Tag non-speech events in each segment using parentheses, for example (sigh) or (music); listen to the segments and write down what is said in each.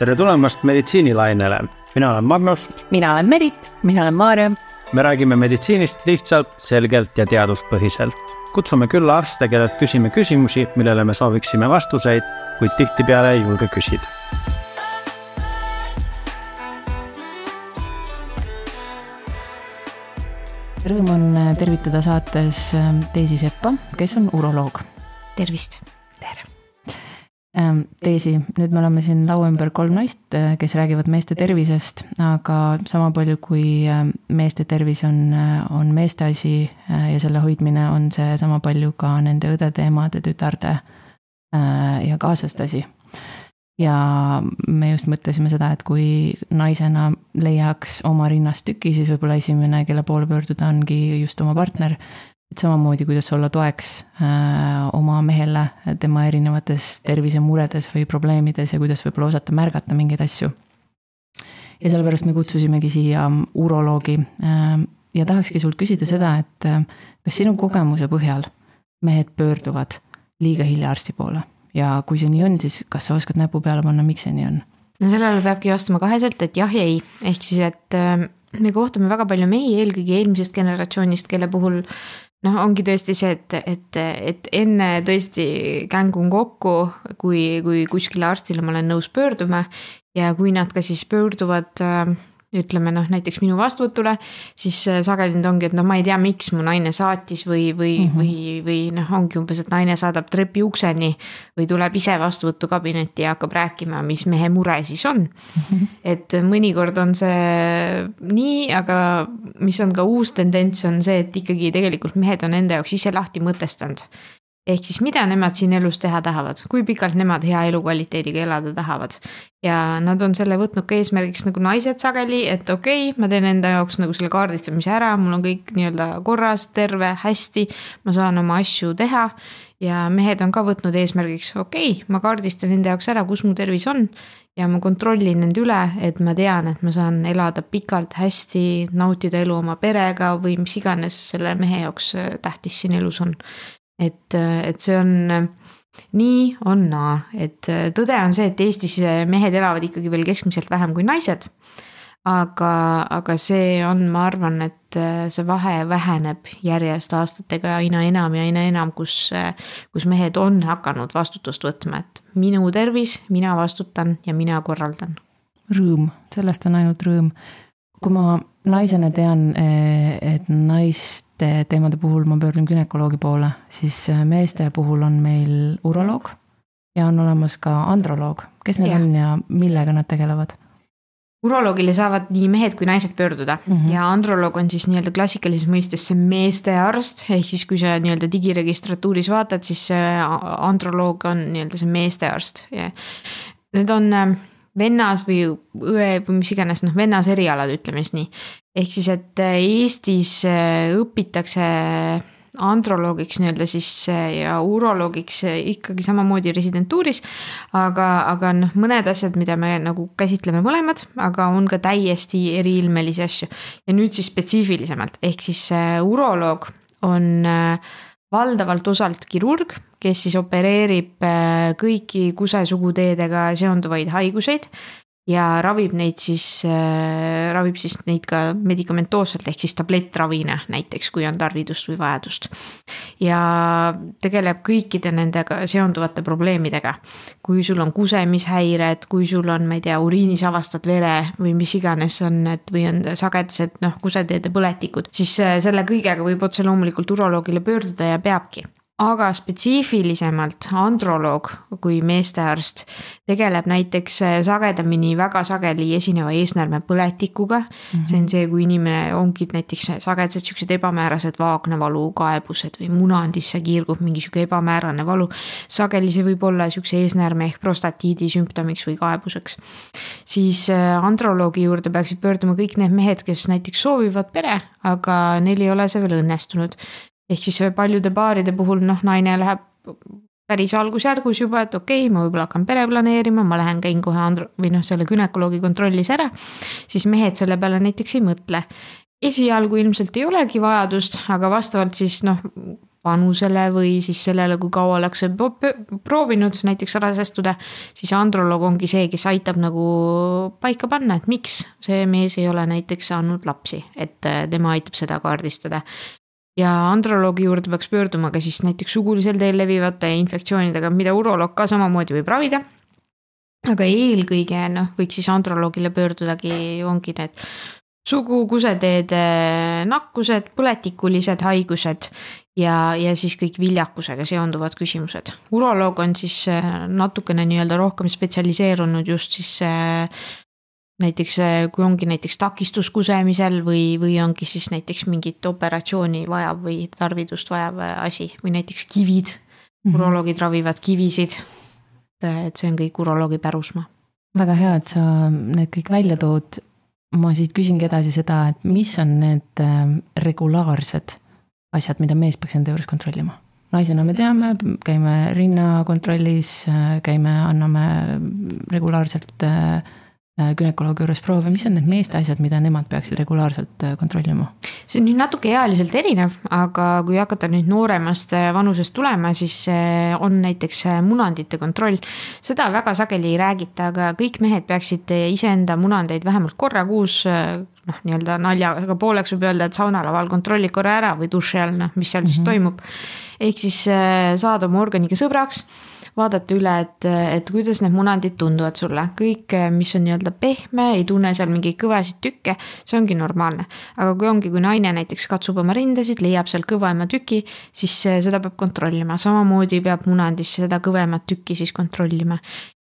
tere tulemast meditsiinilainele, mina olen Magnus. mina olen Merit. mina olen Maarja. me räägime meditsiinist lihtsalt, selgelt ja teaduspõhiselt. kutsume külla arste, kellelt küsime küsimusi, millele me sooviksime vastuseid, kuid tihtipeale ei julge küsida. Rõõm on tervitada saates Teisi Seppa, kes on uroloog. tervist. tere Daisy, ähm, nüüd me oleme siin laua ümber kolm naist, äh, kes räägivad meeste tervisest, aga sama palju kui äh, meeste tervis on, äh, on meeste asi ja selle hoidmine, on see sama palju ka nende õdede, emade, tütarde ja kaaslaste asi. ja me just mõtlesime seda, et kui naisena leiaks oma rinnast tüki, siis võib-olla esimene, kelle poole pöörduda, ongi just oma partner et samamoodi, kuidas olla toeks äh, oma mehele tema erinevates tervisemuredes või probleemides ja kuidas võib-olla osata märgata mingeid asju. ja sellepärast me kutsusimegi siia uroloogi äh, ja tahakski sult küsida seda, et äh, kas sinu kogemuse põhjal mehed pöörduvad liiga hilja arsti poole ja kui see nii on, siis kas sa oskad näpu peale panna, miks see nii on? no sellele peabki vastama kaheselt, et jah ja ei, ehk siis, et me kohtume väga palju mehi, eelkõige eelmisest generatsioonist, kelle puhul noh, ongi tõesti see, et, et, et enne tõesti kängun kokku, kui, kui kuskile arstile ma olen nõus pöörduma ja kui nad ka siis pöörduvad äh, ütleme noh, näiteks minu vastuvõtule, siis äh, sageli nüüd ongi, et noh, ma ei tea, miks mu naine saatis või, või mm, -hmm. või, või noh, ongi umbes, et naine saadab trepi ukseni. või tuleb ise vastuvõtukabinetti ja hakkab rääkima, mis mehe mure siis on mm. -hmm. et mõnikord on see nii, aga mis on ka uus tendents, on see, et ikkagi tegelikult mehed on enda jaoks ise lahti mõtestanud ehk siis mida nemad siin elus teha tahavad, kui pikalt nemad hea elukvaliteediga elada tahavad. ja nad on selle võtnud ka eesmärgiks nagu naised sageli, et okei okay,, ma teen enda jaoks nagu selle kaardistamise ära, mul on kõik nii-öelda korras, terve, hästi. ma saan oma asju teha ja mehed on ka võtnud eesmärgiks, okei okay,, ma kaardistan enda jaoks ära, kus mu tervis on. ja ma kontrollin end üle, et ma tean, et ma saan elada pikalt, hästi, nautida elu oma perega või mis iganes selle mehe jaoks äh, tähtis siin elus on et, et see on nii on naa, et tõde on see, et Eestis mehed elavad ikkagi veel keskmiselt vähem kui naised. aga, aga see on, ma arvan, et see vahe väheneb järjest aastatega aina enam ja aina enam, kus, kus mehed on hakanud vastutust võtma, et minu tervis, mina vastutan ja mina korraldan. Rõõm, sellest on ainult rõõm kui ma naisena tean, eh, et naiste teemade puhul ma pöördun günekoloogi poole, siis eh, meeste puhul on meil uroloog ja on olemas ka androloog. kes need ja. on ja millega nad tegelevad? uroloogile saavad nii mehed kui naised pöörduda mm -hmm. ja androloog on siis nii-öelda klassikalises mõistes see meeste arst, ehk siis kui sa nii-öelda digiregistratuuris vaatad, siis androloog on nii-öelda see meeste arst ja need on vennas või õe või mis iganes, noh, vennas erialad, ütleme siis nii. ehk siis, et äh, Eestis äh, õpitakse androloogiks nii-öelda siis äh, ja uroloogiks ikkagi samamoodi residentuuris. aga, aga noh, mõned asjad, mida me nagu käsitleme mõlemad, aga on ka täiesti eriilmelisi asju. ja nüüd siis spetsiifilisemalt, ehk siis uroloog on valdavalt osalt kirurg kes siis opereerib äh, kõiki kusesuguteedega seonduvaid haiguseid ja ravib neid siis, äh, ravib siis neid ka medikamentoosselt ehk siis tablettravina näiteks, kui on tarvidust või vajadust. ja tegeleb kõikide nendega seonduvate probleemidega. kui sul on kusemishäired, kui sul on, ma ei tea, uriinis avastad vere või mis iganes on, et või on sagedased noh, kuseteede põletikud, siis äh, selle kõigega võib otse loomulikult uroloogile pöörduda ja peabki aga spetsiifilisemalt androloog kui meestearst tegeleb näiteks äh, sagedamini, väga sageli esineva eesnäärmepõletikuga mm. -hmm. see on see, kui inimene ongi näiteks sagedased siuksed ebamäärased vaagnavalu kaebused või munandisse kiirgub mingi sihuke ebamäärane valu. sageli see võib olla siukse eesnäärme ehk prostatiidi sümptomiks või kaebuseks. siis äh, androloogi juurde peaksid pöörduma kõik need mehed, kes näiteks soovivad pere, aga neil ei ole see veel õnnestunud ehk siis paljude paaride puhul noh, naine läheb päris algusjärgus juba, et okei okay,, ma võib-olla hakkan pere planeerima, ma lähen käin kohe andro- või noh, selle günekoloogi kontrollis ära. siis mehed selle peale näiteks ei mõtle. esialgu ilmselt ei olegi vajadust, aga vastavalt siis noh, vanusele või siis sellele, kui kaua ollakse proovinud näiteks rasestuda, siis androloog ongi see, kes aitab nagu paika panna, et miks see mees ei ole näiteks saanud lapsi, et äh, tema aitab seda kaardistada. Ja androloogi juurde peaks pöörduma ka siis näiteks sugulisel teel levivate infektsioonidega, mida uroloog ka samamoodi võib ravida aga eelkõige noh, võiks siis androloogile pöördudagi, ongi need sugu, kuseteede nakkused, põletikulised haigused ja, ja siis kõik viljakusega seonduvad küsimused. uroloog on siis äh, natukene nii-öelda rohkem spetsialiseerunud just siis äh, näiteks äh, kui ongi näiteks takistus kusemisel või, või ongi siis näiteks mingit operatsiooni vajav või tarvidust vajav asi või näiteks kivid. -hmm. uroloogid ravivad kivisid et see on kõik uroloogi pärusmaa. väga hea, et sa need kõik välja tood. ma siit küsingi edasi seda, et mis on need regulaarsed asjad, mida mees peaks enda juures kontrollima? naisena me teame, käime rinnakontrollis, käime, anname regulaarselt Äh, günekoloogi juures proove, mis on need meeste asjad, mida nemad peaksid regulaarselt äh, kontrollima? see on nüüd natuke ealiselt erinev, aga kui hakata nüüd nooremast äh, vanusest tulema, siis on näiteks munandite kontroll. seda väga sageli ei räägita, aga kõik mehed peaksid iseenda munandeid vähemalt korra kuus noh, nii-öelda naljaga pooleks võib öelda, et saunalaval kontrolli korra ära või duši all, noh, mis seal mm -hmm. siis mhm. toimub. ehk siis saada oma organiga sõbraks vaadata üle, et, et kuidas need munandid tunduvad sulle, kõik, mis on nii-öelda pehme, ei tunne seal mingeid kõvasid tükke, see ongi normaalne. aga kui ongi, kui naine näiteks katsub oma rindasid, leiab seal kõvema tüki, siis seda peab kontrollima, samamoodi peab munandis seda kõvemat tükki siis kontrollima.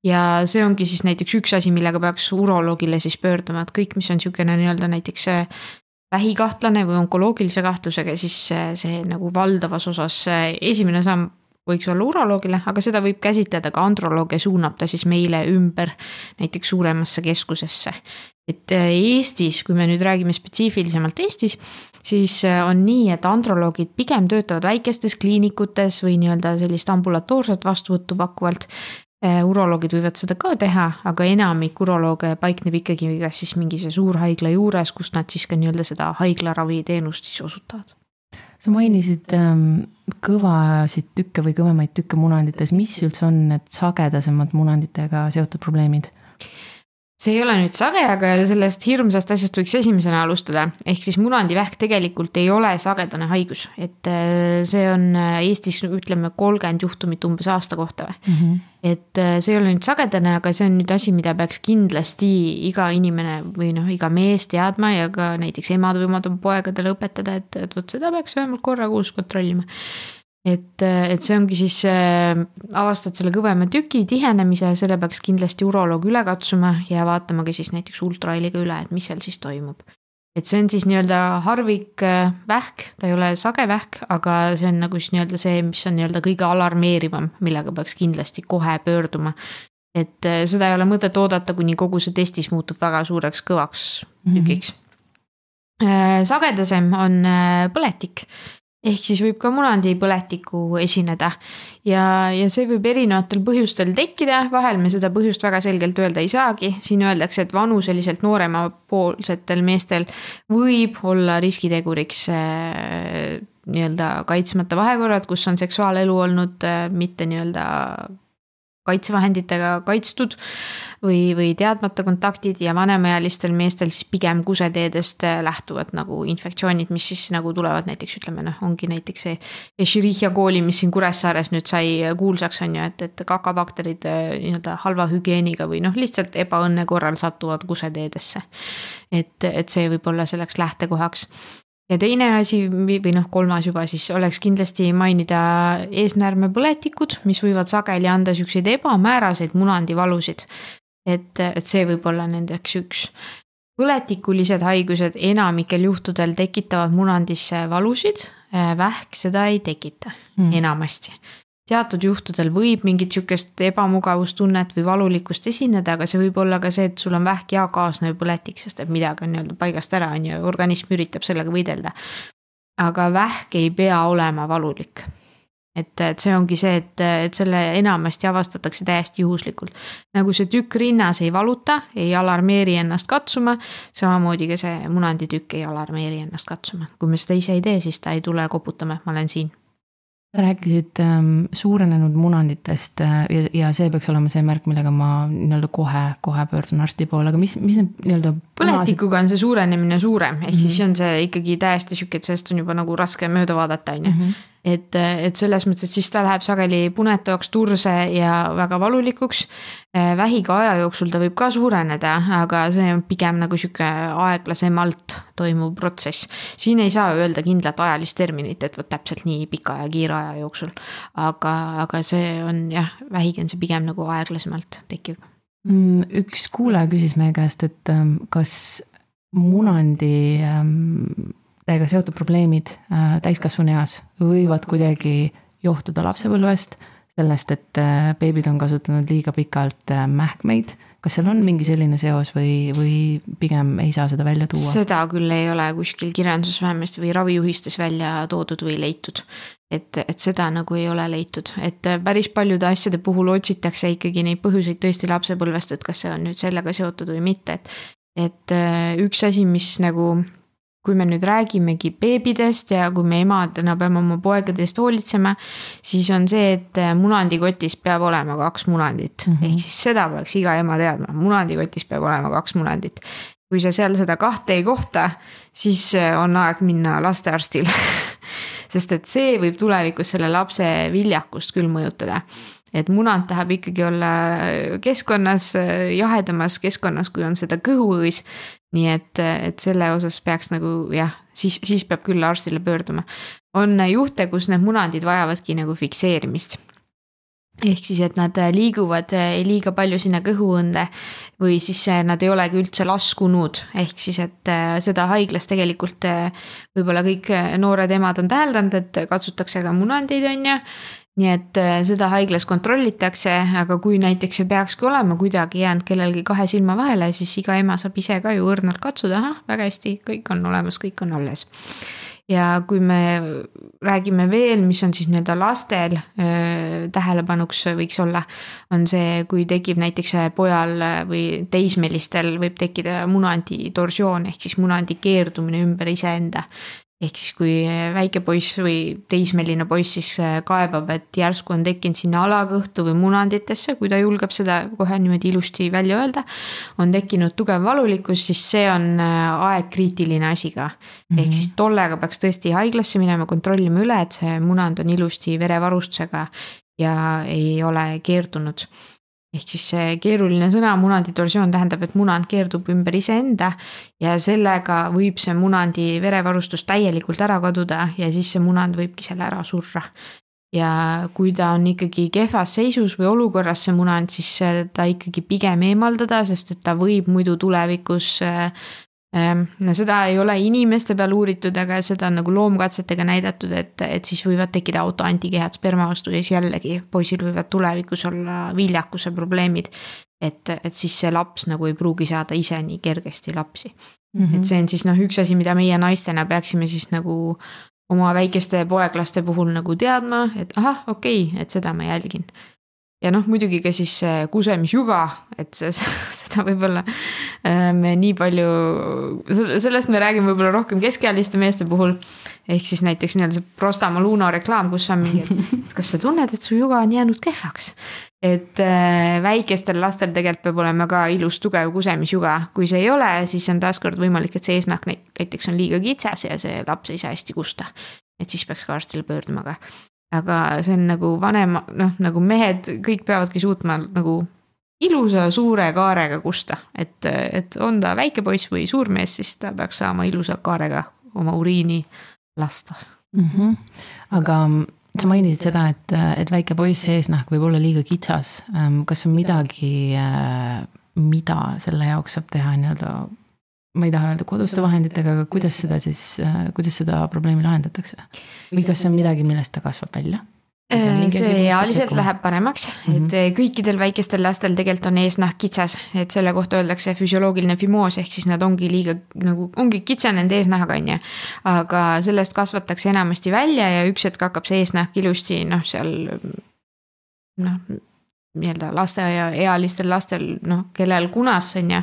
Ja see ongi siis näiteks üks asi, millega peaks uroloogile siis pöörduma, et kõik, mis on niisugune nii-öelda näiteks vähikahtlane või onkoloogilise kahtlusega, siis see nagu valdavas osas esimene samm võiks olla uroloogile, aga seda võib käsitleda ka androloog ja suunab ta siis meile ümber näiteks suuremasse keskusesse. et äh, Eestis, kui me nüüd räägime spetsiifilisemalt Eestis, siis äh, on nii, et androloogid pigem töötavad väikestes kliinikutes või nii-öelda sellist ambulatoorset vastuvõttu pakkuvalt. Äh, uroloogid võivad seda ka teha, aga enamik urolooge paikneb ikkagi kas siis mingi see suurhaigla juures, kus nad siis ka nii-öelda seda haiglaraviteenust siis osutavad sa mainisid ähm, kõvasid tükke või kõvemaid tükke munandites, mis üldse on need sagedasemad munanditega seotud probleemid? See ei ole nüüd sage, aga sellest hirmsast asjast võiks esimesena alustada, ehk siis munandivähk tegelikult ei ole sagedane haigus, et äh, see on äh, Eestis ütleme kolmkümmend juhtumit umbes aasta kohta või mm. -hmm. et äh, see ei ole nüüd sagedane, aga see on nüüd asi, mida peaks kindlasti iga inimene või noh, iga mees teadma ja ka näiteks emad võivad oma poegadele õpetada, et, et vot seda peaks vähemalt korra kuus kontrollima et, et see ongi siis äh,, avastad selle kõvema tüki tihenemise, selle peaks kindlasti uroloog üle katsuma ja vaatama ka siis näiteks ultraheliga üle, et mis seal siis toimub. et see on siis nii-öelda harvikvähk, ta ei ole sage vähk, aga see on nagu siis nii-öelda see, mis on nii-öelda kõige alarmeerivam, millega peaks kindlasti kohe pöörduma. et äh, seda ei ole mõtet oodata, kuni kogu see testis muutub väga suureks kõvaks tükiks mm. -hmm. sagedasem on äh, põletik ehk siis võib ka munandipõletikku esineda. Ja, ja see võib erinevatel põhjustel tekkida, vahel me seda põhjust väga selgelt öelda ei saagi, siin öeldakse, et vanuseliselt nooremapoolsetel meestel võib olla riskiteguriks äh, nii-öelda kaitsmata vahekorrad, kus on seksuaalelu olnud äh, mitte nii-öelda kaitsevahenditega kaitstud või, või teadmata kontaktid ja vanemaealistel meestel siis pigem kuseteedest äh, lähtuvad nagu infektsioonid, mis siis nagu tulevad näiteks ütleme noh, ongi näiteks see Escherichia kooli, mis siin Kuressaares nüüd sai kuulsaks, on ju, et, et kakabakterid äh, nii-öelda halva hügieeniga või noh, lihtsalt ebaõnne korral satuvad kuseteedesse. et, et see võib olla selleks lähtekohaks ja teine asi või noh, kolmas juba siis oleks kindlasti mainida eesnäärmepõletikud, mis võivad sageli anda siukseid ebamääraseid munandivalusid. et, et see võib olla nendeks üks. põletikulised haigused enamikel juhtudel tekitavad munandisse valusid, vähk seda ei tekita mm. enamasti teatud juhtudel võib mingit sihukest ebamugavustunnet või valulikkust esineda, aga see võib olla ka see, et sul on vähk ja kaasnev põletik, sest et midagi on nii-öelda paigast ära, on ju, organism üritab sellega võidelda. aga vähk ei pea olema valulik. et, et see ongi see, et, et selle enamasti avastatakse täiesti juhuslikult. nagu see tükk rinnas ei valuta, ei alarmeeri ennast katsuma, samamoodi ka see munanditükk ei alarmeeri ennast katsuma. kui me seda ise ei tee, siis ta ei tule koputama, et ma olen siin rääkisid ähm, suurenenud munanditest äh, ja, ja see peaks olema see märk, millega ma nii-öelda kohe, kohe pöördun arsti poole, aga mis, mis need nii-öelda. põletikuga on see suurenemine suurem, ehk mm -hmm. siis see on see ikkagi täiesti sihuke, et sellest on juba nagu raske mööda vaadata, on ju mhm et, et selles mõttes, et siis ta läheb sageli punetavaks, turse ja väga valulikuks. vähiga aja jooksul ta võib ka suureneda, aga see on pigem nagu sihuke aeglasemalt toimuv protsess. siin ei saa öelda kindlat ajalist terminit, et vot täpselt nii pika ja kiire aja jooksul. aga, aga see on jah, vähiga on see pigem nagu aeglasemalt tekkiv. Mm, üks kuulaja küsis meie käest, et ähm, kas munandi ähm, täiega seotud probleemid äh, täiskasvanueas võivad kuidagi johtuda lapsepõlvest, sellest, et äh, beebid on kasutanud liiga pikalt äh, mähkmeid. kas seal on mingi selline seos või, või pigem ei saa seda välja tuua? seda küll ei ole kuskil kirjanduses vähemasti või ravijuhistes välja toodud või leitud. et, et seda nagu ei ole leitud, et päris paljude asjade puhul otsitakse ikkagi neid põhjuseid tõesti lapsepõlvest, et kas see on nüüd sellega seotud või mitte, et et üks asi, mis nagu kui me nüüd räägimegi beebidest ja kui me emadena peame oma poegade eest hoolitsema, siis on see, et munandikotis peab olema kaks munandit mm, -hmm. ehk siis seda peaks iga ema teadma, munandikotis peab olema kaks munandit. kui sa seal seda kahte ei kohta, siis on aeg minna lastearstile (laughs) sest et see võib tulevikus selle lapse viljakust küll mõjutada et munand tahab ikkagi olla keskkonnas, jahedamas keskkonnas, kui on seda kõhuõõs. nii et, et selle osas peaks nagu jah, siis, siis peab küll arstile pöörduma. on juhte, kus need munandid vajavadki nagu fikseerimist ehk siis, et nad liiguvad liiga palju sinna kõhuõnde või siis nad ei olegi üldse laskunud, ehk siis, et seda haiglas tegelikult võib-olla kõik noored emad on täheldanud, et katsutakse ka munandeid, on ju nii et äh, seda haiglas kontrollitakse, aga kui näiteks see peakski olema kuidagi jäänud kellelgi kahe silma vahele, siis iga ema saab ise ka ju õrnalt katsuda, ahah, väga hästi, kõik on olemas, kõik on alles. ja kui me räägime veel, mis on siis nii-öelda lastel äh, tähelepanuks võiks olla, on see, kui tekib näiteks pojal või teismelistel võib tekkida munandi torsioon ehk siis munandi keerdumine ümber iseenda ehk siis, kui väike poiss või teismeline poiss siis äh, kaebab, et järsku on tekkinud sinna alakõhtu või munanditesse, kui ta julgeb seda kohe niimoodi ilusti välja öelda. on tekkinud tugev valulikkus, siis see on äh, aegkriitiline asi ka mm. -hmm. ehk siis tollega peaks tõesti haiglasse minema, kontrollima üle, et see munand on ilusti verevarustusega ja ei ole keerdunud ehk siis see keeruline sõna munandi torsioon tähendab, et munand keerdub ümber iseenda ja sellega võib see munandi verevarustus täielikult ära kaduda ja siis see munand võibki selle ära surra. ja kui ta on ikkagi kehvas seisus või olukorras, see munand, siis ta ikkagi pigem eemaldada, sest et ta võib muidu tulevikus Ehm, no seda ei ole inimeste peal uuritud, aga seda on nagu loomkatsetega näidatud, et, et siis võivad tekkida autoantikehad sperma vastu ja siis jällegi poisil võivad tulevikus olla viljakuse probleemid. et, et siis see laps nagu ei pruugi saada ise nii kergesti lapsi mm. -hmm. et see on siis noh, üks asi, mida meie naistena peaksime siis nagu oma väikeste poeglaste puhul nagu teadma, et ahah, okei okay,, et seda ma jälgin ja noh, muidugi ka siis see kusemisjuga, et see, (laughs) seda võib-olla äh, me nii palju, sellest me räägime võib-olla rohkem keskealiste meeste puhul. ehk siis näiteks nii-öelda see Prostamoluno reklaam, kus on mingi, et kas sa tunned, et su juga on jäänud kehvaks. et äh, väikestel lastel tegelikult peab olema ka ilus tugev kusemisjuga, kui see ei ole, siis on taaskord võimalik, et see eesnahk näiteks on liiga kitsas ja see laps ei saa hästi kusta. et siis peaks ka arstile pöörduma, aga aga see on nagu vanem, noh nagu mehed kõik peavadki suutma nagu ilusa suure kaarega kusta, et, et on ta väike poiss või suur mees, siis ta peaks saama ilusa kaarega oma uriini lasta mm. -hmm. aga sa mainisid seda, et, et väike poiss eesnahk võib olla liiga kitsas. kas on midagi, mida selle jaoks saab teha nii-öelda ma ei taha öelda koduste vahenditega, aga kuidas seda siis, äh, kuidas seda probleemi lahendatakse? või kas see on midagi, millest ta kasvab välja? see, see ealiselt läheb paremaks mm, -hmm. et mhm. kõikidel väikestel lastel tegelikult on eesnahk kitsas, et selle kohta öeldakse füsioloogiline fimoos, ehk siis nad ongi liiga nagu, ongi kitsanenud eesnahk, on ju. aga sellest kasvatakse enamasti välja ja üks hetk hakkab see eesnahk ilusti noh, seal noh nii-öelda lasteaiaealistel lastel, noh, kellel kunas on ju,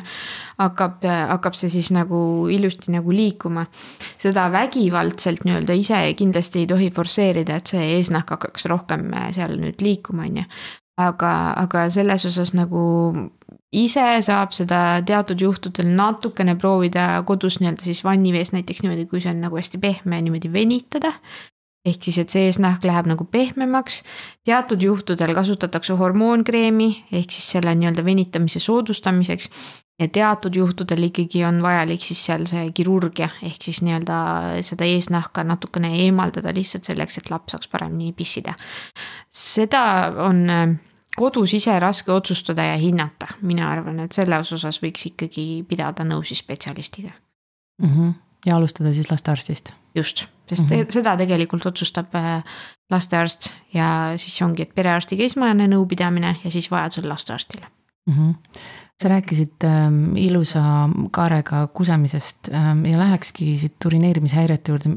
hakkab, hakkab see siis nagu ilusti nagu liikuma. seda vägivaldselt nii-öelda ise kindlasti ei tohi forsseerida, et see eesnahk hakkaks rohkem seal nüüd liikuma, on ju. aga, aga selles osas nagu ise saab seda teatud juhtudel natukene proovida kodus nii-öelda siis vannivees näiteks niimoodi, kui see on nagu hästi pehme, niimoodi venitada ehk siis, et see eesnahk läheb nagu pehmemaks. teatud juhtudel kasutatakse hormoonkreemi ehk siis selle nii-öelda venitamise soodustamiseks. ja teatud juhtudel ikkagi on vajalik siis seal see kirurgia ehk siis nii-öelda seda eesnahka natukene eemaldada lihtsalt selleks, et laps saaks paremini pissida. seda on äh, kodus ise raske otsustada ja hinnata, mina arvan, et selles osas võiks ikkagi pidada nõu siis spetsialistiga mm. -hmm. Ja alustada siis lastearstist just, sest mm -hmm. seda tegelikult otsustab äh, lastearst ja siis ongi, et perearstiga esmane nõupidamine ja siis vajadusel lastearstile mm. -hmm. sa rääkisid ähm, ilusa kaarega kusemisest ähm, ja lähekski siit urineerimishäirete juurde.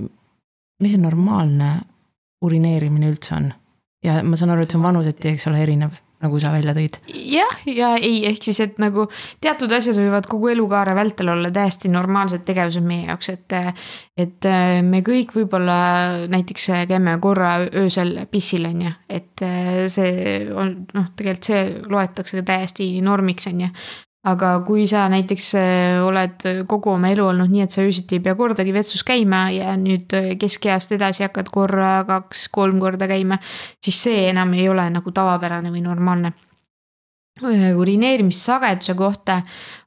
mis see normaalne urineerimine üldse on? ja ma saan aru, et see on vanuseti, eks ole, erinev nagu sa välja tõid. jah, ja ei, ehk siis, et nagu teatud asjad võivad kogu elukaare vältel olla täiesti normaalsed tegevused meie jaoks, et. et äh, me kõik võib-olla näiteks käime korra öösel pissil, on ju, et äh, see on noh, tegelikult see loetakse täiesti normiks, on ju aga kui sa näiteks äh, oled kogu oma elu olnud nii, et sa öösiti ei pea kordagi vetsus käima ja nüüd äh, keskeast edasi hakkad korra, kaks-kolm korda käima, siis see enam ei ole nagu tavapärane või normaalne. Äh, urineerimissageduse kohta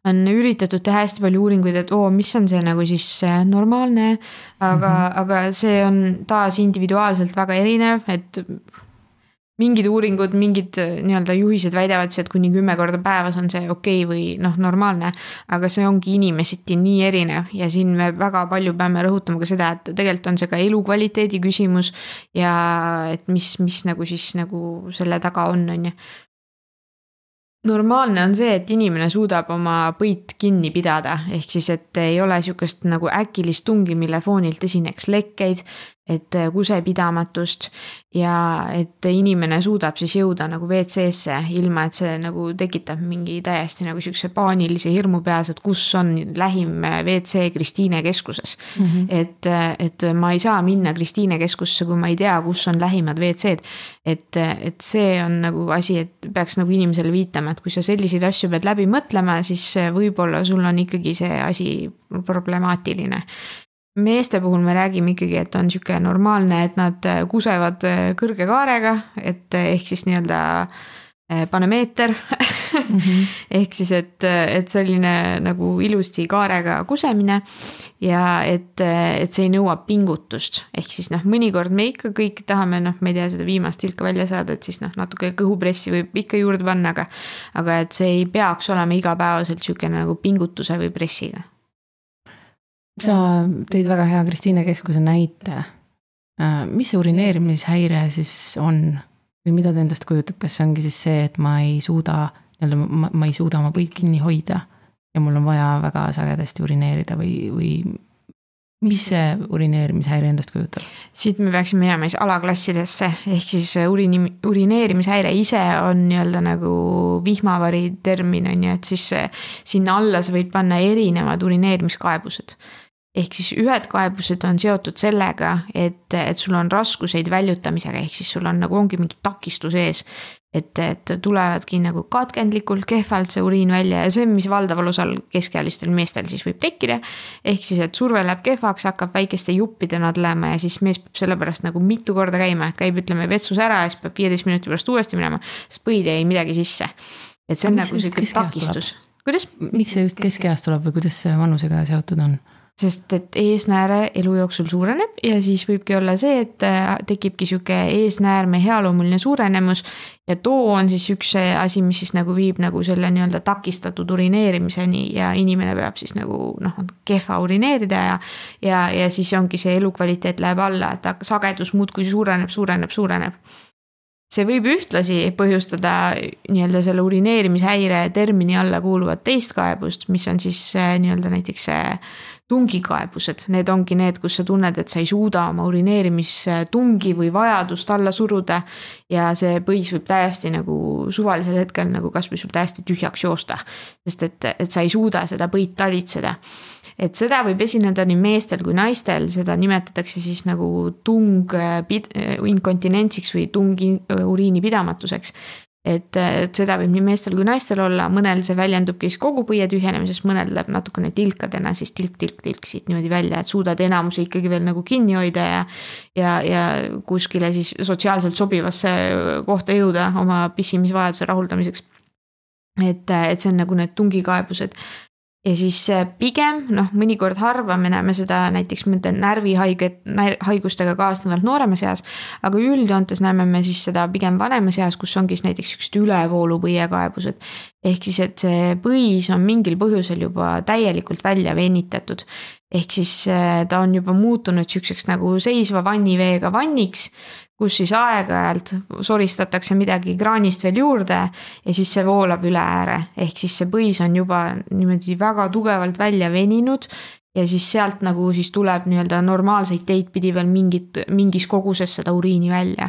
on üritatud teha hästi palju uuringuid, et oo, mis on see nagu siis normaalne, aga mm, -hmm. aga see on taas individuaalselt väga erinev, et mingid uuringud, mingid äh, nii-öelda juhised väidavad siis, et kuni kümme korda päevas on see okei okay või noh, normaalne. aga see ongi inimeseti nii erinev ja siin me väga palju peame rõhutama ka seda, et tegelikult on see ka elukvaliteedi küsimus. ja et mis, mis nagu siis nagu selle taga on, on ju normaalne on see, et inimene suudab oma põit kinni pidada, ehk siis, et ei ole sihukest nagu äkilist tungi, mille foonilt esineks lekkeid et äh, kusepidamatust ja et inimene suudab siis jõuda nagu WC-sse, ilma et see nagu tekitab mingi täiesti nagu sihukese paanilise hirmu peas, et kus on lähim äh, WC Kristiine keskuses mm. -hmm. et, äh, et ma ei saa minna Kristiine keskusse, kui ma ei tea, kus on lähimad WC-d. et, et see on nagu asi, et peaks nagu inimesele viitama, et kui sa selliseid asju pead läbi mõtlema, siis võib-olla sul on ikkagi see asi problemaatiline meeste puhul me räägime ikkagi, et on sihuke normaalne, et nad äh, kusevad äh, kõrge kaarega, et äh, ehk siis nii-öelda panemeeter (laughs) mm. -hmm. ehk siis, et, et selline nagu ilusti kaarega kusemine ja et, et see ei nõua pingutust, ehk siis noh, mõnikord me ikka kõik tahame, noh, ma ei tea, seda viimast tilka välja saada, et siis noh, natuke kõhupressi võib ikka juurde panna, aga. aga et see ei peaks olema igapäevaselt sihukene nagu pingutuse või pressiga sa tõid väga hea Kristiine Keskuse näite. Äh, mis see urineerimishäire siis on? Või mida ta endast kujutab, kas see ongi siis see, et ma ei suuda, nii-öelda ma, ma ei suuda oma põid kinni hoida ja mul on vaja väga sagedasti urineerida või, või mis see urineerimishäire endast kujutab? siit me peaksime minema siis alaklassidesse, ehk siis urini-, urineerimishäire ise on nii-öelda nagu vihmavari termin on ju, et siis sinna alla sa võid panna erinevad urineerimiskaebused ehk siis ühed kaebused on seotud sellega, et, et sul on raskuseid väljutamisega, ehk siis sul on nagu ongi mingi takistus ees. et, et tulevadki nagu katkendlikult kehvalt see uriin välja ja see, mis valdaval osal keskealistel meestel siis võib tekkida. ehk siis, et surve läheb kehvaks, hakkab väikeste juppidena tulema ja siis mees peab sellepärast nagu mitu korda käima, et käib, ütleme vetsus ära ja siis peab viieteist minuti pärast uuesti minema, sest põid jäi midagi sisse. et see on nagu sihuke takistus. kuidas? miks see just keskeas tuleb või kuidas see vanusega seotud on? Sest et eesnääre elu jooksul suureneb ja siis võibki olla see, et äh, tekibki sihuke eesnäärme healoomuline suurenemus. ja too on siis üks asi, mis siis nagu viib nagu selle nii-öelda takistatud urineerimiseni ja inimene peab siis nagu noh, kehva urineerida ja. ja, ja siis ongi see elukvaliteet läheb alla, et sagedus muudkui suureneb, suureneb, suureneb see võib ühtlasi põhjustada nii-öelda selle urineerimishäire termini alla kuuluvat teist kaebust, mis on siis nii-öelda näiteks tungikaebused, need ongi need, kus sa tunned, et sa ei suuda oma urineerimistungi või vajadust alla suruda. ja see põis võib täiesti nagu suvalisel hetkel nagu kasvõi sul täiesti tühjaks joosta. sest et, et sa ei suuda seda põid talitseda. et seda võib esineda nii meestel kui naistel, seda nimetatakse siis nagu tung inkontinentsiks või tung uriinipidamatuseks et, et seda võib nii meestel kui naistel olla, mõnel see väljendubki siis kogu põie tühjenemises, mõnel läheb natukene tilkadena siis tilk, tilk, tilk siit niimoodi välja, et suudad enamuse ikkagi veel nagu kinni hoida ja. ja, ja kuskile siis sotsiaalselt sobivasse kohta jõuda oma pissimisvajaduse rahuldamiseks. et, et see on nagu need tungikaebused ja siis äh, pigem noh, mõnikord harva me näeme seda näiteks ma ütlen närvihaiget, haigustega kaasnevalt nooremas eas. aga üldjoontes näeme me siis seda pigem vanemas eas, kus ongi siis näiteks siuksed ülevoolu põiekaebused. ehk siis, et see põis on mingil põhjusel juba täielikult välja venitatud. Ehk siis äh, ta on juba muutunud siukseks nagu seisva vanniveega vanniks kus siis aeg-ajalt soristatakse midagi kraanist veel juurde ja siis see voolab üle ääre, ehk siis see põis on juba niimoodi väga tugevalt välja veninud ja siis sealt nagu siis tuleb nii-öelda normaalseid teid pidi veel mingit, mingis koguses seda uriini välja.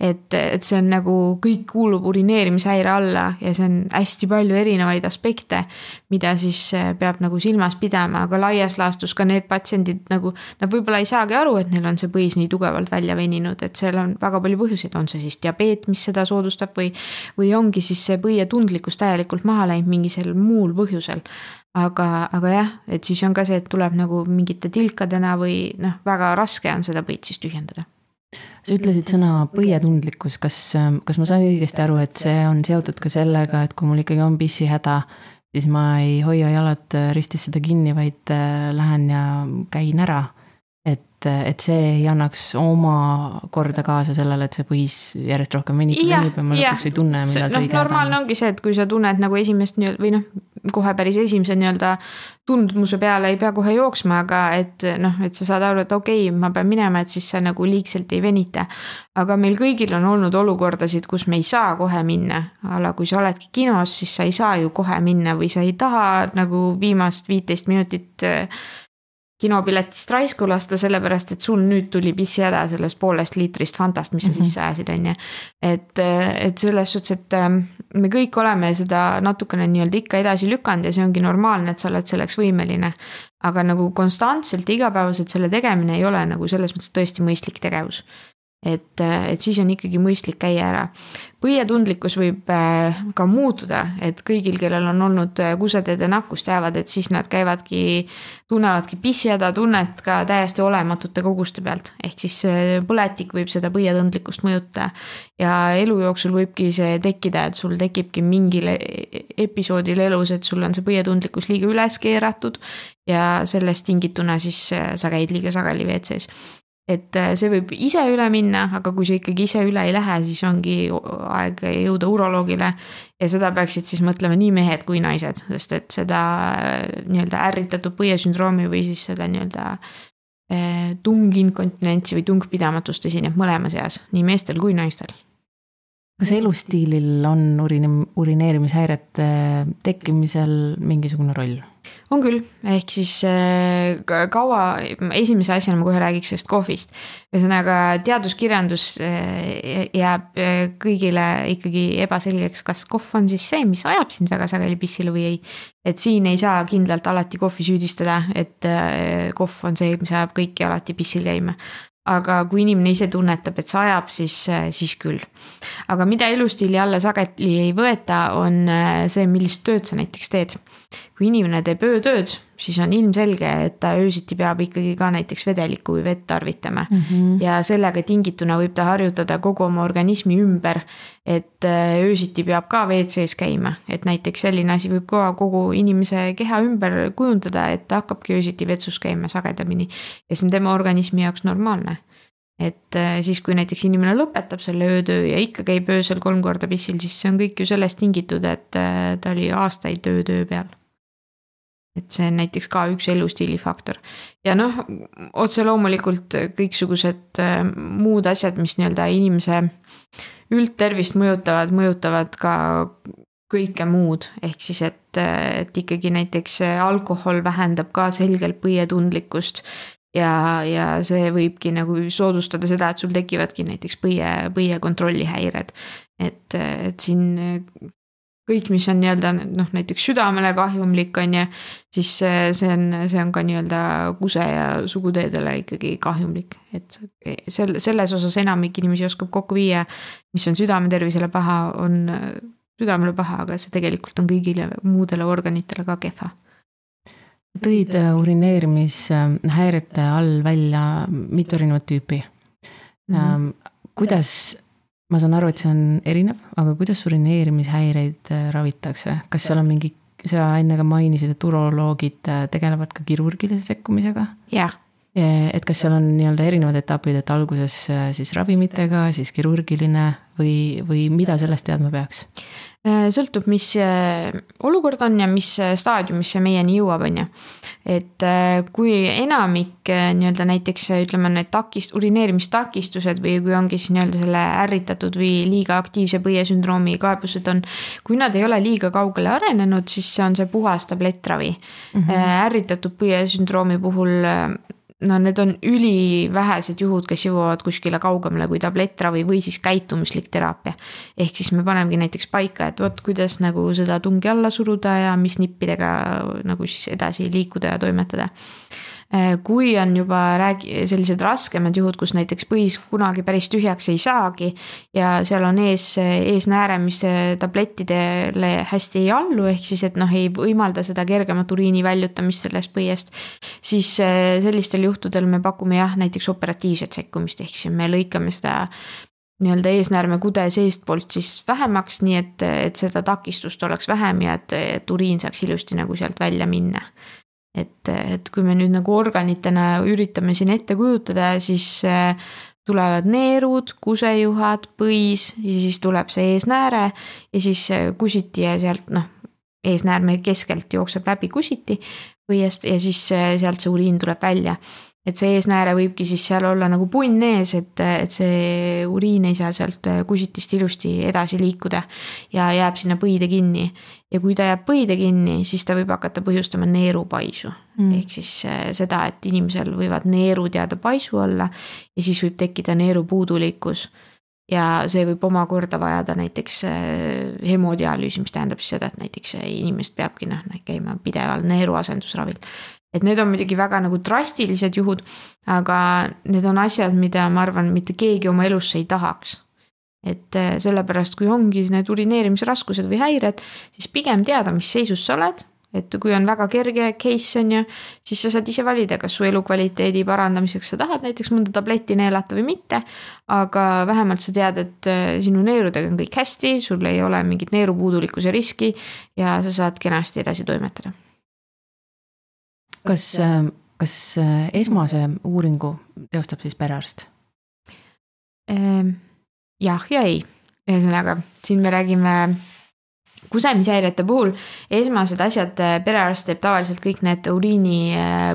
et, et see on nagu kõik kuulub urineerimishäire alla ja see on hästi palju erinevaid aspekte, mida siis eh, peab nagu silmas pidama, aga laias laastus ka need patsiendid nagu, nad võib-olla ei saagi aru, et neil on see põis nii tugevalt välja veninud, et seal on väga palju põhjuseid, on see siis diabeet, mis seda soodustab või, või ongi siis see põie tundlikkus täielikult maha läinud mingisel muul põhjusel aga, aga jah, et siis on ka see, et tuleb nagu mingite tilkadena või noh, väga raske on seda põid siis tühjendada. sa ütlesid sõna põietundlikkus, kas, kas ma sain õigesti aru, et see on seotud ka sellega, et kui mul ikkagi on pissihäda, siis ma ei hoia jalad ristis seda kinni, vaid äh, lähen ja käin ära et, et see ei annaks omakorda kaasa sellele, et see põis järjest rohkem venib ja venib ja ma lõpuks ei tunne, millal see õige no, normaalne ongi see, et kui sa tunned nagu esimest nii-öelda või noh, kohe päris esimese nii-öelda tundmuse peale ei pea kohe jooksma, aga et noh, et sa saad aru, et okei okay,, ma pean minema, et siis sa nagu liigselt ei venita. aga meil kõigil on olnud olukordasid, kus me ei saa kohe minna, a la kui sa oledki kinos, siis sa ei saa ju kohe minna või sa ei taha nagu viimast viiteist minutit kinopiletist raisku lasta, sellepärast et sul nüüd tuli pissihäda sellest poolest liitrist Fantast, mis sa mm -hmm. sisse ajasid, on ju. et, et selles suhtes, et ähm, me kõik oleme seda natukene nii-öelda ikka edasi lükanud ja see ongi normaalne, et sa oled selleks võimeline. aga nagu konstantselt igapäevaselt selle tegemine ei ole nagu selles mõttes tõesti mõistlik tegevus et, et siis on ikkagi mõistlik käia ära. põietundlikkus võib äh, ka muutuda, et kõigil, kellel on olnud äh, kuseteede nakkust, teavad, et siis nad käivadki, tunnevadki pissihäda tunnet ka täiesti olematute koguste pealt. ehk siis põletik võib seda põietundlikkust mõjutada. ja elu jooksul võibki see tekkida, et sul tekibki mingil e-, episoodil elus, et sul on see põietundlikkus liiga üles keeratud. ja sellest tingituna siis äh, sa käid liiga sageli WC-s et äh, see võib ise üle minna, aga kui see ikkagi ise üle ei lähe, siis ongi aeg jõuda uroloogile. ja seda peaksid siis mõtlema nii mehed kui naised, sest et seda äh, nii-öelda ärritatud põiesündroomi või siis seda nii-öelda äh, tunginkontinentsi või tungpidamatust esineb mõlemas eas, nii meestel kui naistel kas elustiilil on urine-, urineerimishäirete tekkimisel mingisugune roll? on küll, ehk siis äh, kaua, esimese asjana ma kohe räägiks sellest kohvist. ühesõnaga teaduskirjandus äh, jääb äh, kõigile ikkagi ebaselgeks, kas kohv on siis see, mis ajab sind väga sageli pissile või ei. et siin ei saa kindlalt alati kohvi süüdistada, et kohv on see, mis ajab kõiki alati pissil käima aga kui inimene ise tunnetab, et see ajab, siis, siis küll. aga mida elustiili alla sageli ei võeta, on see, millist tööd sa näiteks teed kui inimene teeb öötööd, siis on ilmselge, et ta öösiti peab ikkagi ka näiteks vedelikku või vett tarvitama mm. -hmm. ja sellega tingituna võib ta harjutada kogu oma organismi ümber. et äh, öösiti peab ka WC-s käima, et näiteks selline asi võib ka kogu inimese keha ümber kujundada, et ta hakkabki öösiti vetsus käima sagedamini. ja see on tema organismi jaoks normaalne et äh, siis, kui näiteks inimene lõpetab selle öötöö ja ikka käib öösel kolm korda pissil, siis see on kõik ju sellest tingitud, et äh, ta oli aastaid öötöö peal. Et see on näiteks ka üks elustiili faktor. ja noh, otse loomulikult kõiksugused äh, muud asjad, mis nii-öelda inimese üldtervist mõjutavad, mõjutavad ka kõike muud, ehk siis, et, et ikkagi näiteks alkohol vähendab ka selgelt põietundlikkust ja, ja see võibki nagu soodustada seda, et sul tekivadki näiteks põie, põie kontrollihäired. et, et siin kõik, mis on nii-öelda noh, näiteks südamele kahjumlik, on ju, siis see on, see on ka nii-öelda kuse ja suguteedele ikkagi kahjumlik. et sel-, selles osas enamik inimesi oskab kokku viia, mis on südametervisele paha, on südamele paha, aga see tegelikult on kõigile muudele organitele ka kehva tõid äh, urineerimishäirete all välja mitu erinevat tüüpi mm. -hmm. kuidas ma saan aru, et see on erinev, aga kuidas urineerimishäireid äh, ravitakse, kas seal on mingi, sa enne ka mainisid, et uroloogid äh, tegelevad ka kirurgilise sekkumisega? jah. et kas seal on nii-öelda erinevad etapid, et alguses siis ravimitega, siis kirurgiline või, või mida sellest teadma peaks? Äh, sõltub, mis olukord on ja mis staadiumis see meieni jõuab, on ju. et äh, kui enamik äh, nii-öelda näiteks ütleme, need takist-, urineerimistakistused või kui ongi siis nii-öelda selle ärritatud või liiga aktiivse põiesündroomi kaebused on. kui nad ei ole liiga kaugele arenenud, siis see on see puhas tablettravi mm. -hmm. ärritatud põiesündroomi puhul no need on ülivähesed juhud, kes jõuavad kuskile kaugemale kui tablettravi või siis käitumuslik teraapia. ehk siis me panemegi näiteks paika, et vot kuidas nagu seda tungi alla suruda ja mis nippidega nagu siis edasi liikuda ja toimetada kui on juba räägi-, sellised raskemad juhud, kus näiteks põis kunagi päris tühjaks ei saagi ja seal on ees, eesnääre, mis tablettidele hästi ei allu, ehk siis, et noh, ei võimalda seda kergemat uriini väljutamist sellest põiest. siis äh, sellistel juhtudel me pakume jah, näiteks operatiivset sekkumist, ehk siis me lõikame seda nii-öelda eesnäärme kude seestpoolt siis vähemaks, nii et, et seda takistust oleks vähem ja et, et uriin saaks ilusti nagu sealt välja minna et, et kui me nüüd nagu organitena üritame siin ette kujutada, siis äh, tulevad neerud, kusejuhad, põis ja siis tuleb see eesnääre ja siis äh, kusiti ja sealt noh, eesnäärme keskelt jookseb läbi kusiti põiest ja siis äh, sealt see uriin tuleb välja et see eesnääre võibki siis seal olla nagu punn ees, et, et see uriin ei saa sealt kusitist ilusti edasi liikuda ja jääb sinna põide kinni. ja kui ta jääb põide kinni, siis ta võib hakata põhjustama neerupaisu. Mm.. ehk siis äh, seda, et inimesel võivad neerud jääda paisu alla ja siis võib tekkida neerupuudulikkus ja see võib omakorda vajada näiteks äh, hemodialüüsi, mis tähendab siis seda, et näiteks inimest peabki noh, käima pideval neeruasendusravil et need on muidugi väga nagu drastilised juhud, aga need on asjad, mida ma arvan, mitte keegi oma elusse ei tahaks. et eh, sellepärast, kui ongi need urineerimisraskused või häired, siis pigem teada, mis seisus sa oled et kui on väga kerge case on ju, siis sa saad ise valida, kas su elukvaliteedi parandamiseks sa tahad näiteks mõnda tabletti neelata või mitte. aga vähemalt sa tead, et eh, sinu neerudega on kõik hästi, sul ei ole mingit neerupuudulikkuse riski ja sa saad kenasti edasi toimetada kas, äh, kas äh, esmase uuringu teostab siis perearst? Ehm, jah ja ei, ühesõnaga siin me räägime kusemishäirete puhul. Esmased asjad, äh, perearst teeb tavaliselt kõik need uriini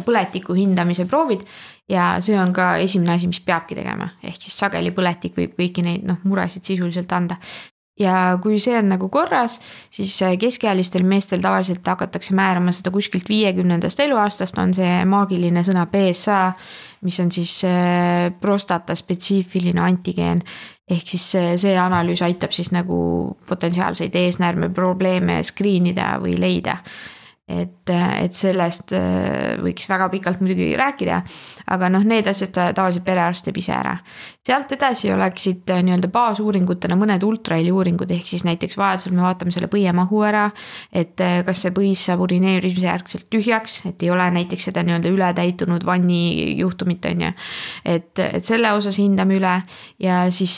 põletiku hindamise proovid ja see on ka esimene asi, mis peabki tegema, ehk siis sageli põletik võib kõiki neid noh, muresid sisuliselt anda ja kui see on nagu korras, siis äh, keskealistel meestel tavaliselt hakatakse määrama seda kuskilt viiekümnendast eluaastast, on see maagiline sõna PSA, mis on siis äh, prostata spetsiifiline antigeen. ehk siis see, see analüüs aitab siis nagu potentsiaalseid eesnäärme probleeme screen ida või leida et, et sellest äh, võiks väga pikalt muidugi rääkida, aga noh, need asjad tavaliselt perearst teeb ise ära. sealt edasi oleksid äh, nii-öelda baasuuringutena mõned ultraheli uuringud, ehk siis näiteks vajadusel me vaatame selle põiemahu ära. et äh, kas see põis saab urineerimise järgselt tühjaks, et ei ole näiteks seda nii-öelda ületäitunud vanni juhtumit, on ju. et, et selle osas hindame üle ja siis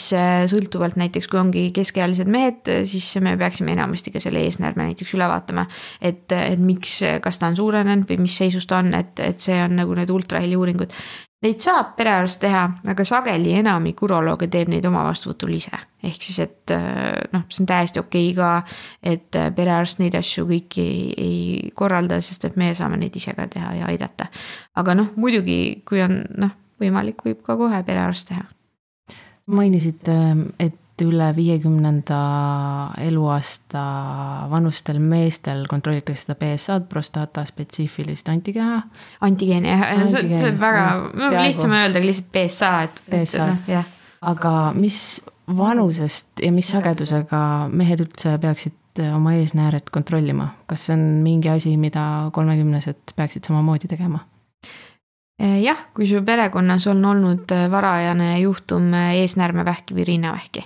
sõltuvalt näiteks, kui ongi keskealised mehed, siis me peaksime enamasti ka selle eesnäärme näiteks üle vaatama. et, et miks, kas ta on suurenenud või mis seisus ta on, et, et see on nagu need ultraheli uuringud. Neid saab perearst teha, aga sageli enamik urolooge teeb neid oma vastuvõtul ise. ehk siis, et noh, see on täiesti okei okay ka, et perearst neid asju kõiki ei, ei korralda, sest et meie saame neid ise ka teha ja aidata. aga noh, muidugi, kui on noh, võimalik, võib ka kohe perearst teha mainisid, et üle viiekümnenda eluaasta vanustel meestel kontrollitakse seda BSA-d, prostaata spetsiifilist antikeha. antigeeni jah, see on väga, lihtsam öeldagi lihtsalt BSA, et. BSA, noh, jah. aga mis vanusest ja mis sagedusega mehed üldse peaksid oma eesnääret kontrollima, kas see on mingi asi, mida kolmekümnesed peaksid samamoodi tegema? Eh, jah, kui su perekonnas on olnud eh, varajane juhtum eh, eesnäärmevähki või rinnavähki,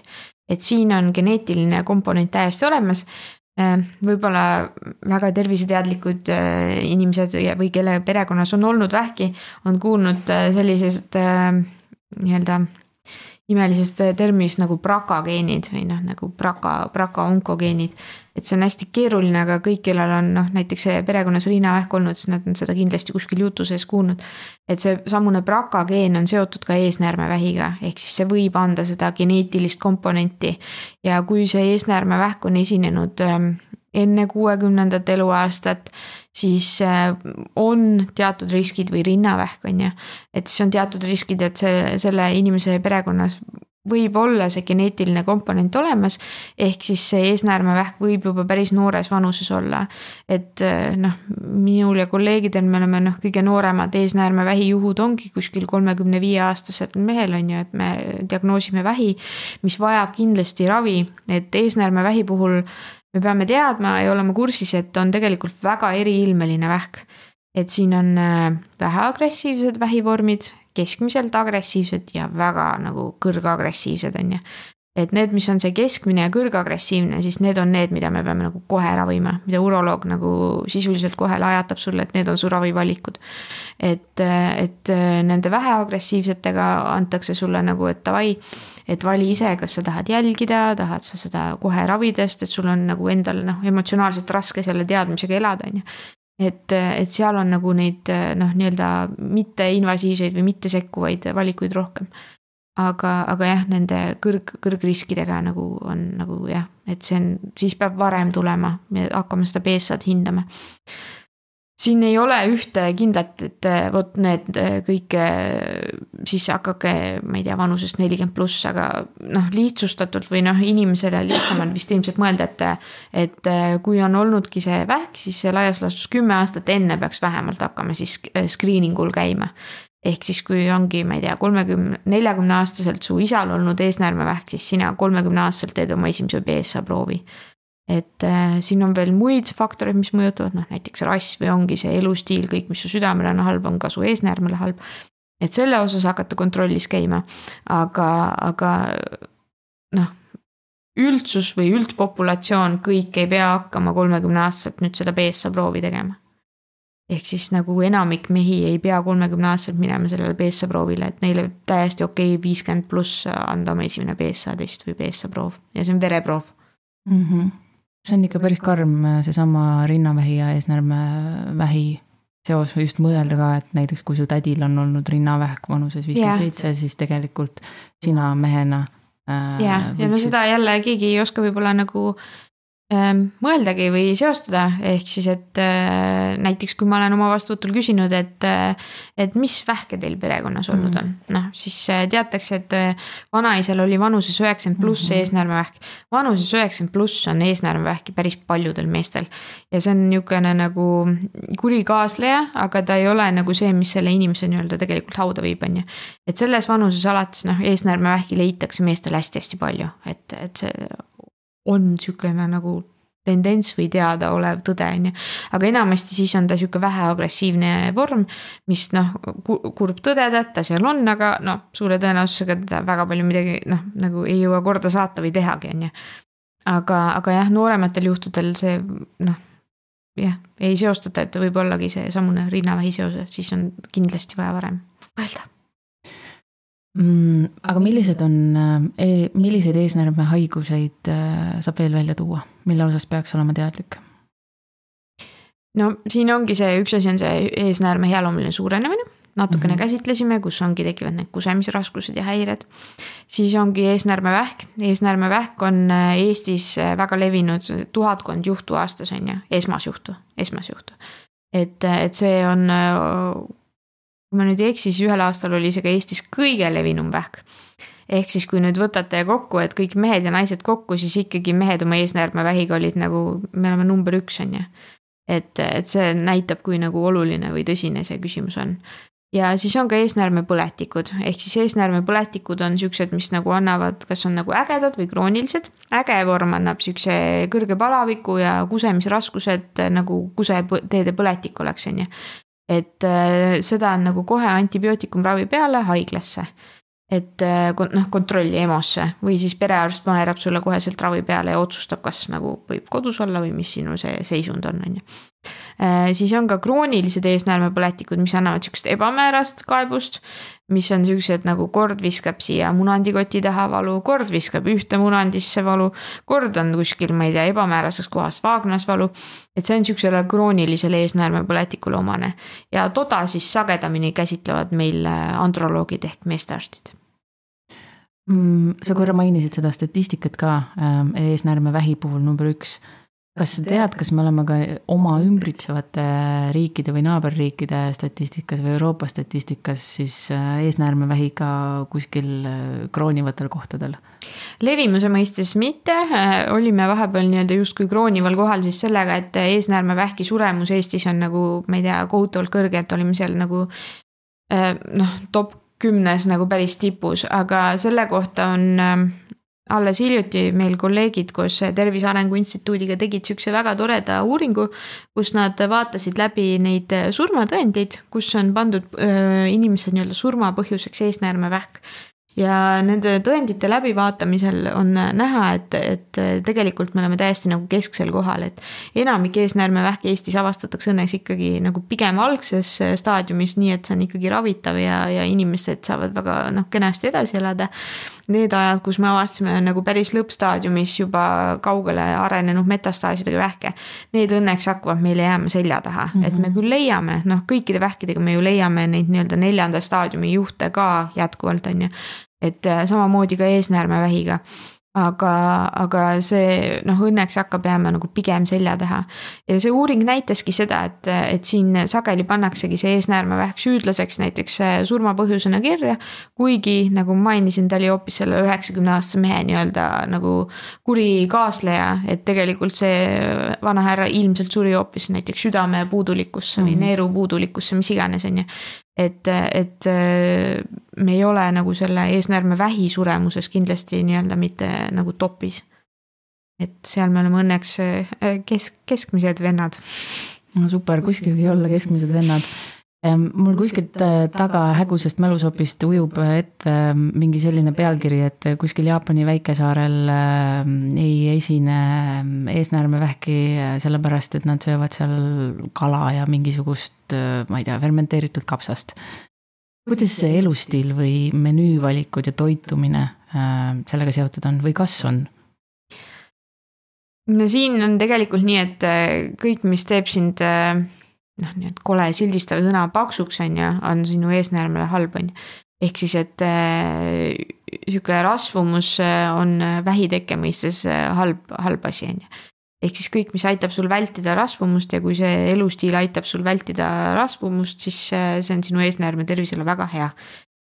et siin on geneetiline komponent täiesti olemas. võib-olla väga terviseteadlikud inimesed või kelle perekonnas on olnud vähki, on kuulnud sellisest nii-öelda imelisest terminist nagu BRCA geenid või noh, nagu BRCA, BRCA onkogeenid. et see on hästi keeruline, aga kõik, kellel on noh, näiteks perekonnas rinnavähk olnud, siis nad on seda kindlasti kuskil jutu sees kuulnud. et see samune BRCA geen on seotud ka eesnäärmevähiga, ehk siis see võib anda seda geneetilist komponenti. ja kui see eesnäärmevähk on esinenud ähm, enne kuuekümnendat eluaastat, siis äh, on teatud riskid või rinnavähk on ju. et siis on teatud riskid, et see, selle inimese perekonnas võib olla see geneetiline komponent olemas, ehk siis see eesnäärmevähk võib juba päris noores vanuses olla. et äh, noh, minul ja kolleegidel, me oleme noh, kõige nooremad eesnäärmevähi juhud ongi kuskil kolmekümne viie aastasel mehel on ju, et me diagnoosime vähi, mis vajab kindlasti ravi, et eesnäärmevähi puhul me peame teadma ja olema kursis, et on tegelikult väga eriilmeline vähk. et siin on äh, väheagressiivsed vähivormid, keskmiselt agressiivsed ja väga nagu kõrgagressiivsed, on ju. Et need, mis on see keskmine ja kõrgagressiivne, siis need on need, mida me peame nagu kohe ravima, mida uroloog nagu sisuliselt kohe lajatab sulle, et need on su ravivalikud. et, et nende väheagressiivsetega antakse sulle nagu, et davai et vali ise, kas sa tahad jälgida, tahad sa seda kohe ravida, sest et sul on nagu endal noh, emotsionaalselt raske selle teadmisega elada, on ju. et, et seal on nagu neid noh, nii-öelda mitteinvasiivseid või mitte sekkuvaid valikuid rohkem. Aga, aga jah, nende kõrg, kõrgriskidega nagu on nagu jah, et see on, siis peab varem tulema, me hakkame seda BSA-d hindama siin ei ole ühte kindlat, et äh, vot need äh, kõik äh, siis hakake, ma ei tea, vanusest nelikümmend pluss, aga noh, lihtsustatult või noh, inimesele lihtsam on vist ilmselt mõelda, et. et kui on olnudki see vähk, siis laias laastus kümme aastat enne peaks vähemalt hakkama siis screening ul käima. Ehk siis, kui ongi, ma ei tea, kolmekümne, neljakümne aastaselt su isal olnud eesnäärmevähk, siis sina kolmekümne aastaselt teed oma esimese BSA proovi et äh, siin on veel muid faktoreid, mis mõjutavad, noh näiteks rass või ongi see elustiil, kõik, mis su südamele on halb, on ka su eesnäärmele halb. et selle osas hakata kontrollis käima, aga, aga noh, üldsus või üldpopulatsioon, kõik ei pea hakkama kolmekümne aastaselt nüüd seda BSA proovi tegema. Ehk siis nagu enamik mehi ei pea kolmekümne aastaselt minema sellele BSA proovile, et neile täiesti okei okay, viiskümmend pluss anda oma esimene BSA test või BSA proov ja see on vereproov mm. -hmm see on ikka päris karm, seesama rinnavähi ja eesnäärmevähi seos, just mõelda ka, et näiteks kui su tädil on olnud rinnavähk vanuses viiskümmend seitse, siis tegelikult sina mehena äh,. ja, ja no seda jälle keegi ei oska võib-olla nagu Ehm, mõeldagi või seostada, ehk siis, et äh, näiteks kui ma olen oma vastuvõtul küsinud, et, äh, et mis vähke teil perekonnas olnud mm. on, noh siis äh, teatakse, et vanaisal oli vanuses üheksakümmend pluss -hmm. eesnäärmevähk. vanuses üheksakümmend pluss on eesnäärmevähki päris paljudel meestel ja see on niisugune nagu kuri kaasleja, aga ta ei ole nagu see, mis selle inimese nii-öelda tegelikult hauda viib, on ju. et selles vanuses alates noh, eesnäärmevähki leitakse meestel hästi-hästi palju, et, et see on niisugune nagu tendents või teadaolev tõde, on ju. aga enamasti siis on ta sihuke väheagressiivne vorm, mis noh, kurb tõdeda, et ta seal on, aga noh, suure tõenäosusega teda väga palju midagi noh, nagu ei jõua korda saata või tehagi, on ju. aga, aga jah, noorematel juhtudel see noh, jah, ei seostata, et võib ollagi seesamune rinnavähi seoses, siis on kindlasti vaja varem mõelda mm,. aga millised on e, milliseid eesnäärmehaiguseid äh, saab veel välja tuua, mille osas peaks olema teadlik? no siin ongi see, üks asi on see eesnäärme healoomuline suurenemine, natukene mm -hmm. käsitlesime, kus ongi, tekivad need kusemisraskused ja häired. siis ongi eesnäärmevähk, eesnäärmevähk on äh, Eestis äh, väga levinud, tuhatkond juhtu aastas on ju, esmasjuhtu, esmasjuhtu. et, et see on kui ma nüüd ei eksi, siis ühel aastal oli see ka Eestis kõige levinum vähk. ehk siis, kui nüüd võtate kokku, et kõik mehed ja naised kokku, siis ikkagi mehed oma eesnäärmevähiga olid nagu, me oleme number üks, on ju. et, et see näitab, kui nagu oluline või tõsine see küsimus on ja siis on ka eesnäärmepõletikud, ehk siis eesnäärmepõletikud on siuksed, mis nagu annavad, kas on nagu ägedad või kroonilised. äge vorm annab siukse kõrge palaviku ja kusemisraskused nagu kuseteede põletik oleks, on ju. Et äh, seda on nagu kohe antibiootikumravi peale haiglasse et äh, noh, kontrolli EMO-sse või siis perearst määrab sulle koheselt ravi peale ja otsustab, kas nagu võib kodus olla või mis sinu see seisund on, on ju. Äh, siis on ka kroonilised eesnäärmepõletikud, mis annavad sihukest ebamäärast kaebust, mis on siuksed nagu kord viskab siia munandikoti taha valu, kord viskab ühte munandisse valu, kord on kuskil, ma ei tea, ebamäärases kohas vaagnas valu. et see on sihukesele kroonilisele eesnäärmepõletikule omane ja toda siis sagedamini käsitlevad meil äh, androloogid ehk meestearstid Mm, sa korra mainisid seda statistikat ka ähm, eesnäärmevähi puhul number üks. Kas sa tead, kas me oleme ka oma ümbritsevate riikide või naaberriikide statistikas või Euroopa statistikas siis äh, eesnäärmevähiga kuskil äh, kroonivatel kohtadel? levimuse mõistes mitte, äh, olime vahepeal nii-öelda justkui kroonival kohal siis sellega, et eesnäärmevähki suremus Eestis on nagu, ma ei tea, kohutavalt kõrge, et olime seal nagu noh, top kümnes nagu päris tipus, aga selle kohta on alles hiljuti meil kolleegid koos Tervise Arengu Instituudiga tegid sihukese väga toreda uuringu, kus nad vaatasid läbi neid surmatõendeid, kus on pandud inimese nii-öelda surma põhjuseks eesnäärmevähk ja nende tõendite läbivaatamisel on näha, et, et tegelikult me oleme täiesti nagu kesksel kohal, et enamik eesnäärmevähki Eestis avastatakse õnneks ikkagi nagu pigem algses staadiumis, nii et see on ikkagi ravitav ja, ja inimesed saavad väga noh, kenasti edasi elada. Need ajad, kus me avastasime nagu päris lõppstaadiumis juba kaugele arenenud metastaasidega vähke, need õnneks hakkavad meile jääma selja taha mm, -hmm. et me mhm. küll leiame, noh, kõikide vähkidega me ju leiame neid nii-öelda neljanda staadiumi juhte ka jätkuvalt, on ju et äh, samamoodi ka eesnäärmevähiga aga, aga see noh, õnneks hakkab jääma nagu pigem selja taha. ja see uuring näitaski seda, et, et siin sageli pannaksegi see eesnäärmevähk süüdlaseks näiteks äh, surmapõhjusena kirja. kuigi nagu mainisin, ta oli hoopis selle üheksakümne aastase mehe nii-öelda nagu kuri kaasleja, et tegelikult see vanahärra ilmselt suri hoopis näiteks südame puudulikkusse mm -hmm. või mhm. neeru puudulikkusse, mis iganes, on ju et, et äh, me ei ole nagu selle eesnäärmevähi suremuses kindlasti nii-öelda mitte nagu topis. et seal me oleme õnneks äh, kesk, keskmised vennad. no super, kuskil ei olla keskmised vennad mul kuskilt äh, taga hägusest mälusopist ujub ette mingi selline pealkiri, et kuskil Jaapani väikesaarel ei esine eesnäärmevähki sellepärast, et nad söövad seal kala ja mingisugust, ma ei tea, fermenteeritud kapsast. kuidas see elustiil või menüüvalikud ja toitumine sellega seotud on või kas on? no siin on tegelikult nii, et kõik, mis teeb sind noh, nii-öelda kole sildistav sõna paksuks on ju, on sinu eesnäärmele halb on ju. ehk siis, et äh, sihuke rasvumus äh, on vähitekke mõistes äh, halb, halb asi on ju. ehk siis kõik, mis aitab sul vältida rasvumust ja kui see elustiil aitab sul vältida rasvumust, siis äh, see on sinu eesnäärme tervisele väga hea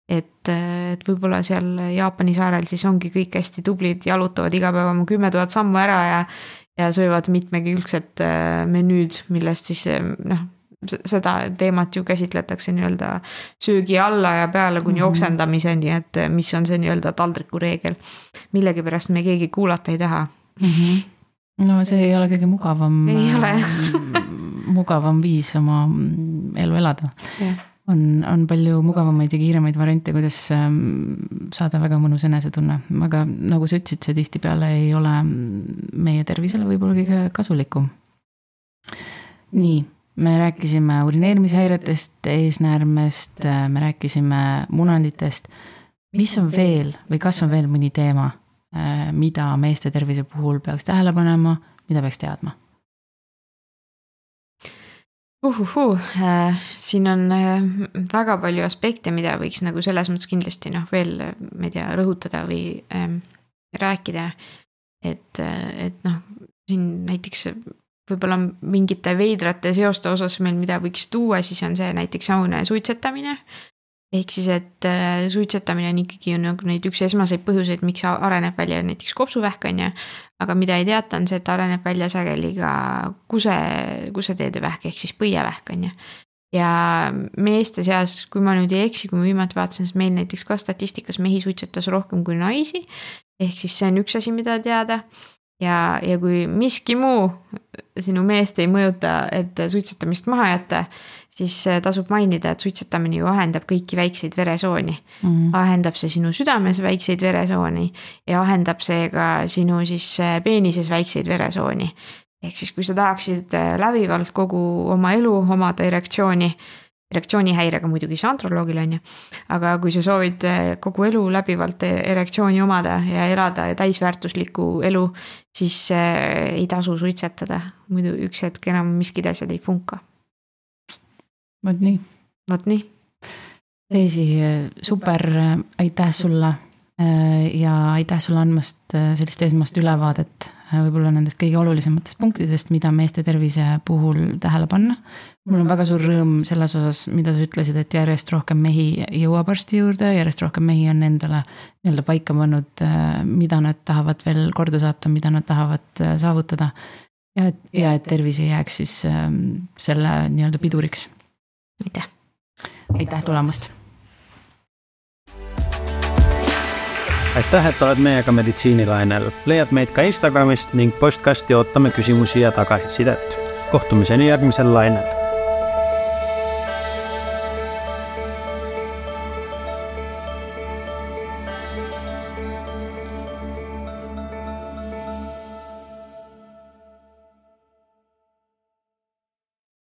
et, et võib-olla seal Jaapani saarel siis ongi kõik hästi tublid, jalutavad iga päev oma kümme tuhat sammu ära ja ja söövad mitmekülgset menüüd, millest siis noh, seda teemat ju käsitletakse nii-öelda söögi alla ja peale kuni mm -hmm. oksendamiseni, et mis on see nii-öelda taldriku reegel. millegipärast me keegi kuulata ei taha mm. -hmm. no see ei ole kõige mugavam. ei ole (laughs) mugavam viis oma elu elada yeah on, on palju mugavamaid ja kiiremaid variante, kuidas ähm, saada väga mõnus enesetunne, aga nagu sa ütlesid, see tihtipeale ei ole meie tervisele võib-olla kõige kasulikum. nii me rääkisime urineerimishäiretest, eesnäärmest, me rääkisime munanditest. mis on veel või kas on veel mõni teema, mida meeste tervise puhul peaks tähele panema, mida peaks teadma? uhuhuu äh,, siin on äh, väga palju aspekte, mida võiks nagu selles mõttes kindlasti noh, veel ma ei tea, rõhutada või äh, rääkida. et, et noh, siin näiteks võib-olla mingite veidrate seoste osas meil, mida võiks tuua, siis on see näiteks aune suitsetamine. ehk siis, et äh, suitsetamine on ikkagi on nagu neid üks esmaseid põhjuseid, miks areneb välja näiteks kopsuvähk on ju. aga mida ei teata, on see, et areneb välja sageli ka kuse, kuseteede vähk ehk siis põievähk on ju. ja meeste seas, kui ma nüüd ei eksi, kui ma viimati vaatasin, siis meil näiteks ka statistikas mehi suitsetas rohkem kui naisi. ehk siis see on üks asi, mida teada ja, ja kui miski muu sinu meest ei mõjuta, et suitsetamist maha jätta siis äh, tasub mainida, et suitsetamine ju ahendab kõiki väikseid veresooni mm.. ahendab see sinu südames väikseid veresooni ja ahendab see ka sinu siis äh, peenises väikseid veresooni. ehk siis, kui sa tahaksid äh, läbivalt kogu oma elu omada erektsiooni, erektsioonihäirega muidugi see androloogil on ju. aga kui sa soovid kogu elu läbivalt erektsiooni omada ja elada täisväärtuslikku elu, siis ei tasu suitsetada, muidu üks hetk enam miskid asjad ei funka vot nii. vot nii. Daisy, super, aitäh sulle ja aitäh sulle andmast sellist esmast ülevaadet võib-olla nendest kõige olulisematest punktidest, mida meeste tervise puhul tähele panna. mul on väga suur rõõm selles osas, mida sa ütlesid, et järjest rohkem mehi jõuab arsti juurde, järjest rohkem mehi on endale nii-öelda paika pannud, mida nad tahavad veel korda saata, mida nad tahavad saavutada. ja et, ja et tervis ei jääks siis selle nii-öelda piduriks aitäh. aitäh tulemast. Aitäh, et oled meiega meditsiinilainel, leiad meid ka Instagramist ning postkasti ootame küsimusi ja tagasisidet. kohtumiseni järgmisel lainel